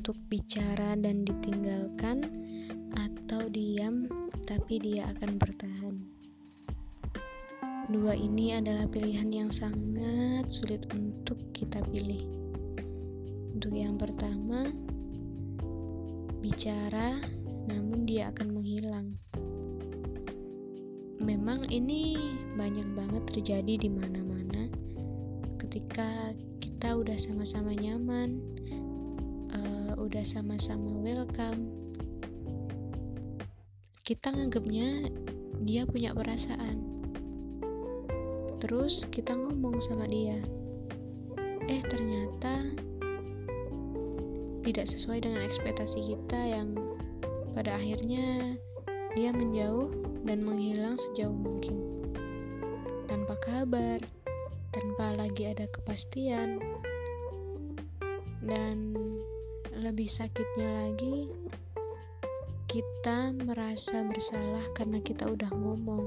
untuk bicara dan ditinggalkan, atau diam tapi dia akan bertahan. Dua ini adalah pilihan yang sangat sulit untuk kita pilih. Untuk yang pertama, bicara namun dia akan menghilang. Memang ini banyak banget terjadi di mana-mana ketika kita udah sama-sama nyaman, udah sama-sama welcome, kita nganggapnya dia punya perasaan. Terus kita ngomong sama dia, eh ternyata tidak sesuai dengan ekspektasi kita yang pada akhirnya dia menjauh dan menghilang sejauh mungkin. Tanpa kabar tanpa lagi ada kepastian. Dan lebih sakitnya lagi kita merasa bersalah karena kita udah ngomong.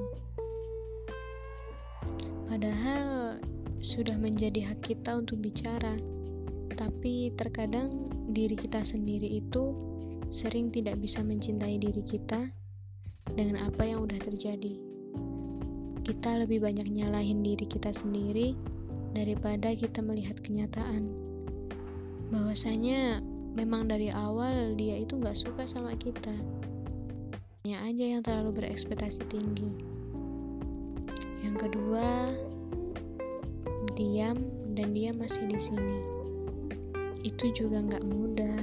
Padahal sudah menjadi hak kita untuk bicara. Tapi terkadang diri kita sendiri itu sering tidak bisa mencintai diri kita dengan apa yang udah terjadi. Kita lebih banyak nyalahin diri kita sendiri daripada kita melihat kenyataan. Bahwasanya memang dari awal dia itu nggak suka sama kita. Hanya aja yang terlalu berekspektasi tinggi. Yang kedua diam dan dia masih di sini. Itu juga nggak mudah.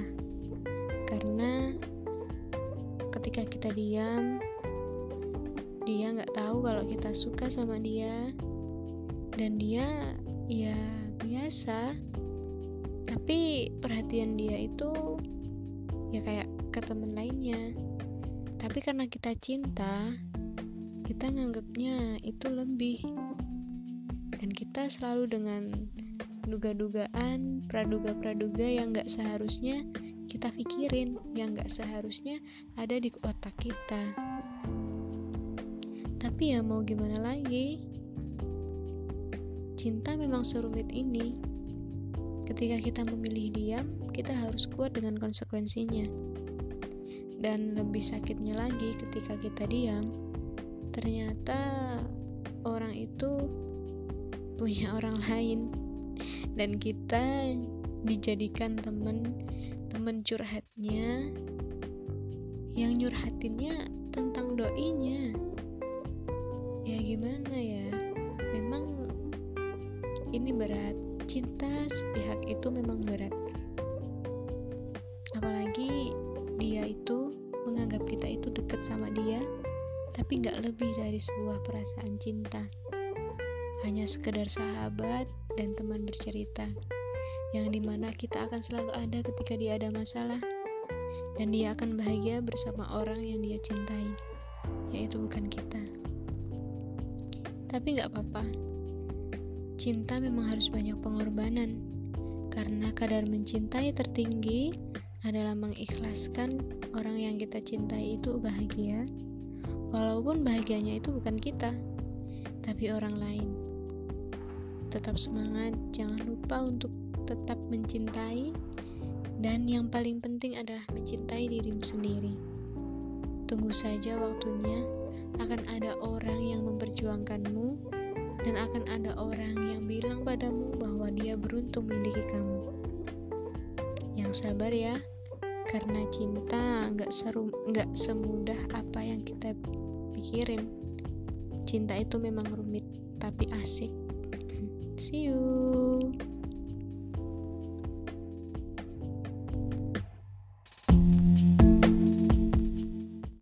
Karena ketika kita diam dia nggak tahu kalau kita suka sama dia. Dan dia ya biasa perhatian dia itu ya kayak ke teman lainnya tapi karena kita cinta kita nganggapnya itu lebih dan kita selalu dengan duga-dugaan praduga-praduga yang nggak seharusnya kita pikirin yang nggak seharusnya ada di otak kita tapi ya mau gimana lagi? Cinta memang serumit ini. Ketika kita memilih diam, kita harus kuat dengan konsekuensinya. Dan lebih sakitnya lagi ketika kita diam, ternyata orang itu punya orang lain. Dan kita dijadikan teman teman curhatnya. Yang nyurhatinnya tentang doinya. Ya gimana ya? Memang ini berat cinta sepihak itu memang berat. Apalagi dia itu menganggap kita itu dekat sama dia tapi nggak lebih dari sebuah perasaan cinta. Hanya sekedar sahabat dan teman bercerita yang di mana kita akan selalu ada ketika dia ada masalah dan dia akan bahagia bersama orang yang dia cintai yaitu bukan kita. Tapi gak apa-apa. Cinta memang harus banyak pengorbanan, karena kadar mencintai tertinggi adalah mengikhlaskan orang yang kita cintai itu bahagia, walaupun bahagianya itu bukan kita, tapi orang lain. Tetap semangat, jangan lupa untuk tetap mencintai, dan yang paling penting adalah mencintai dirimu sendiri. Tunggu saja waktunya akan ada orang yang memperjuangkanmu dan akan ada orang yang bilang padamu bahwa dia beruntung memiliki kamu. Yang sabar ya, karena cinta nggak seru, nggak semudah apa yang kita pikirin. Cinta itu memang rumit, tapi asik. See you.